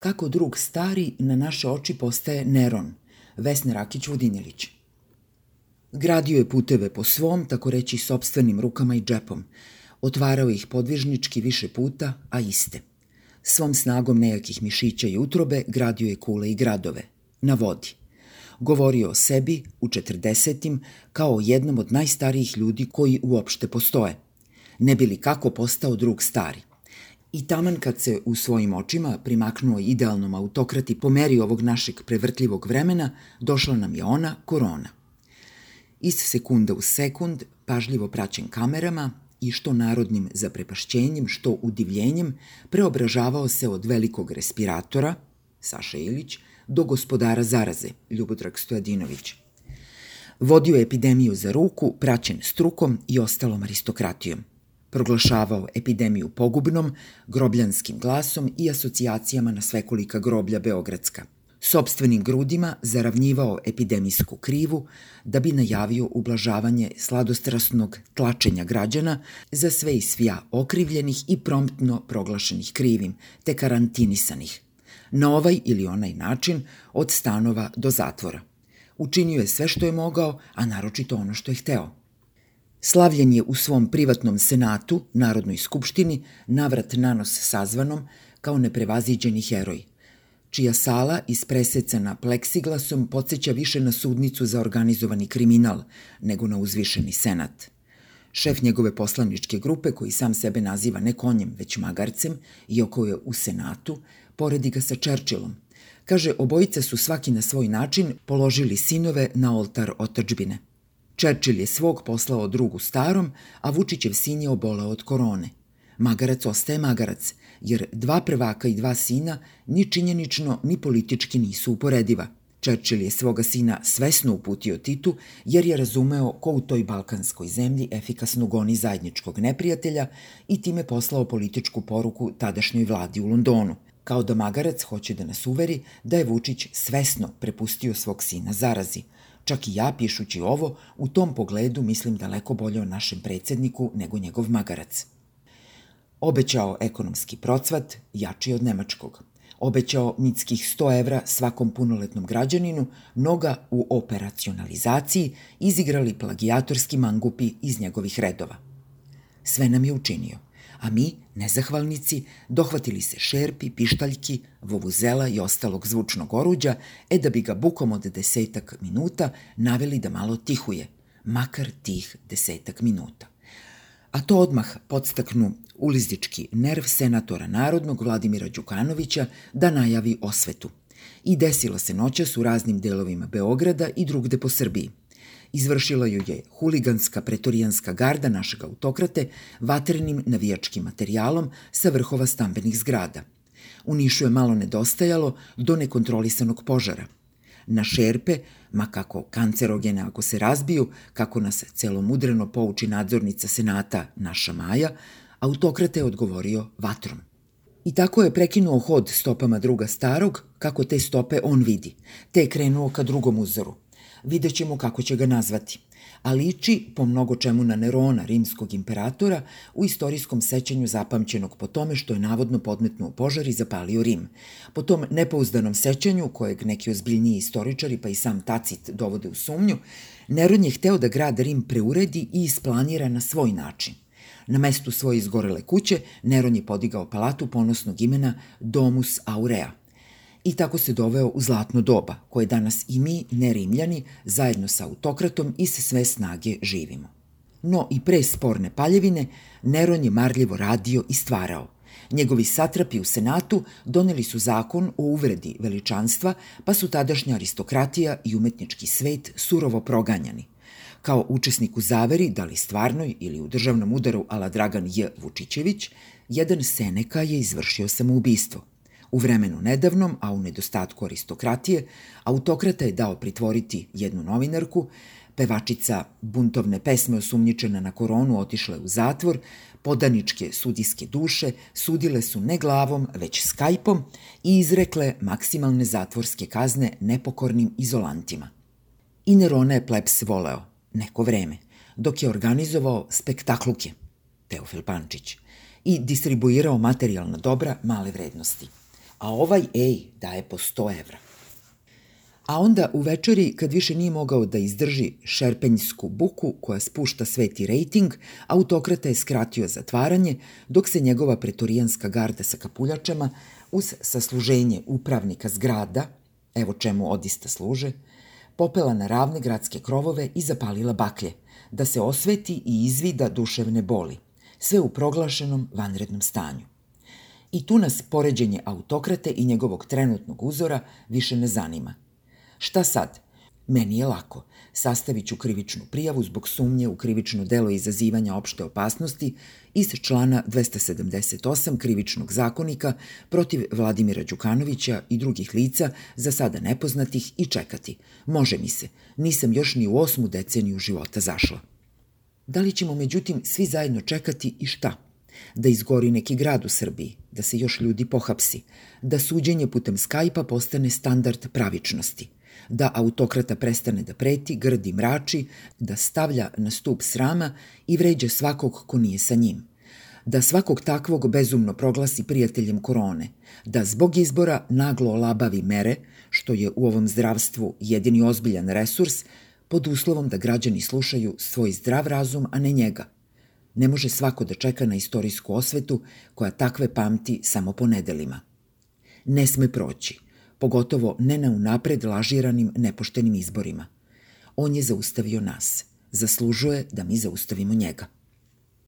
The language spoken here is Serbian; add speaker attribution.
Speaker 1: Kako drug stari na naše oči postaje Neron, Vesna Rakić-Vodinilić. Gradio je puteve po svom, tako reći, sobstvenim rukama i džepom. Otvarao ih podvižnički više puta, a iste. Svom snagom nejakih mišića i utrobe gradio je kule i gradove. Na vodi. Govorio o sebi u četrdesetim kao o jednom od najstarijih ljudi koji uopšte postoje. Ne bili kako postao drug stari. I taman kad se u svojim očima primaknuo idealnom autokrati po meri ovog našeg prevrtljivog vremena, došla nam je ona, korona. Iz sekunda u sekund, pažljivo praćen kamerama i što narodnim zaprepašćenjem, što udivljenjem, preobražavao se od velikog respiratora, Saša Ilić, do gospodara zaraze, Ljubodrag Stojadinović. Vodio je epidemiju za ruku, praćen strukom i ostalom aristokratijom proglašavao epidemiju pogubnom, grobljanskim glasom i asocijacijama na svekolika groblja Beogradska. Sobstvenim grudima zaravnjivao epidemijsku krivu da bi najavio ublažavanje sladostrasnog tlačenja građana za sve i svija okrivljenih i promptno proglašenih krivim, te karantinisanih. Na ovaj ili onaj način od stanova do zatvora. Učinio je sve što je mogao, a naročito ono što je hteo – Slavljen je u svom privatnom senatu, Narodnoj skupštini, navrat nanos sazvanom kao neprevaziđeni heroj, čija sala ispresecana pleksiglasom podsjeća više na sudnicu za organizovani kriminal nego na uzvišeni senat. Šef njegove poslaničke grupe, koji sam sebe naziva ne konjem, već magarcem, iako je u senatu, poredi ga sa Čerčilom. Kaže, obojica su svaki na svoj način položili sinove na oltar otačbine – Čerčil je svog poslao drugu starom, a Vučićev sin je obolao od korone. Magarac ostaje magarac, jer dva prvaka i dva sina ni činjenično ni politički nisu uporediva. Čerčil je svoga sina svesno uputio Titu, jer je razumeo ko u toj balkanskoj zemlji efikasno goni zajedničkog neprijatelja i time poslao političku poruku tadašnjoj vladi u Londonu, kao da Magarac hoće da nas uveri da je Vučić svesno prepustio svog sina zarazi – Čak i ja, pišući ovo, u tom pogledu mislim daleko bolje o našem predsedniku nego njegov magarac. Obećao ekonomski procvat, jači od nemačkog. Obećao mitskih 100 evra svakom punoletnom građaninu, mnoga u operacionalizaciji izigrali plagijatorski mangupi iz njegovih redova. Sve nam je učinio – a mi, nezahvalnici, dohvatili se šerpi, pištaljki, vovuzela i ostalog zvučnog oruđa, e da bi ga bukom od desetak minuta naveli da malo tihuje, makar tih desetak minuta. A to odmah podstaknu ulizdički nerv senatora Narodnog Vladimira Đukanovića da najavi osvetu. I desilo se noćas u raznim delovima Beograda i drugde po Srbiji. Izvršila ju je huliganska pretorijanska garda našeg autokrate vatrenim navijačkim materijalom sa vrhova stambenih zgrada. U Nišu je malo nedostajalo do nekontrolisanog požara. Na šerpe, ma kako kancerogene ako se razbiju, kako nas celomudreno pouči nadzornica senata naša Maja, autokrate je odgovorio vatrom. I tako je prekinuo hod stopama druga starog, kako te stope on vidi, te je krenuo ka drugom uzoru – vidjet ćemo kako će ga nazvati. A liči po mnogo čemu na Nerona, rimskog imperatora, u istorijskom sećanju zapamćenog po tome što je navodno podmetnuo požar i zapalio Rim. Po tom nepouzdanom sećanju, kojeg neki ozbiljniji istoričari pa i sam Tacit dovode u sumnju, Neron je hteo da grad Rim preuredi i isplanira na svoj način. Na mestu svoje izgorele kuće Neron je podigao palatu ponosnog imena Domus Aurea – I tako se doveo u zlatno doba, koje danas i mi, nerimljani, zajedno sa autokratom i se sve snage živimo. No i pre sporne paljevine, Neron je marljivo radio i stvarao. Njegovi satrapi u Senatu doneli su zakon o uvredi veličanstva, pa su tadašnja aristokratija i umetnički svet surovo proganjani. Kao učesnik u zaveri, da li stvarnoj ili u državnom udaru ala Dragan J. Vučićević, jedan Seneka je izvršio samoubistvo. U vremenu nedavnom, a u nedostatku aristokratije, autokrata je dao pritvoriti jednu novinarku, pevačica buntovne pesme osumnjičena na koronu otišla u zatvor, podaničke sudijske duše sudile su ne glavom, već skajpom i izrekle maksimalne zatvorske kazne nepokornim izolantima. I Nerona je plebs voleo, neko vreme, dok je organizovao spektakluke, Teofil Pančić, i distribuirao materijalna dobra male vrednosti – a ovaj, ej, daje po 100 evra. A onda u večeri, kad više nije mogao da izdrži šerpenjsku buku koja spušta sveti rejting, autokrata je skratio zatvaranje, dok se njegova pretorijanska garda sa kapuljačama, uz sasluženje upravnika zgrada, evo čemu odista služe, popela na ravne gradske krovove i zapalila baklje, da se osveti i izvida duševne boli, sve u proglašenom vanrednom stanju. I tu nas poređenje autokrate i njegovog trenutnog uzora više ne zanima – Šta sad? Meni je lako. Sastavit ću krivičnu prijavu zbog sumnje u krivično delo izazivanja opšte opasnosti iz člana 278 krivičnog zakonika protiv Vladimira Đukanovića i drugih lica za sada nepoznatih i čekati. Može mi se. Nisam još ni u osmu deceniju života zašla. Da li ćemo međutim svi zajedno čekati i šta? Da izgori neki grad u Srbiji, da se još ljudi pohapsi, da suđenje putem skajpa postane standard pravičnosti – da autokrata prestane da preti, grdi mrači, da stavlja na stup srama i vređa svakog ko nije sa njim. Da svakog takvog bezumno proglasi prijateljem korone, da zbog izbora naglo olabavi mere, što je u ovom zdravstvu jedini ozbiljan resurs, pod uslovom da građani slušaju svoj zdrav razum, a ne njega. Ne može svako da čeka na istorijsku osvetu koja takve pamti samo po nedelima. Ne sme proći – pogotovo ne na unapred lažiranim nepoštenim izborima. On je zaustavio nas. Zaslužuje da mi zaustavimo njega.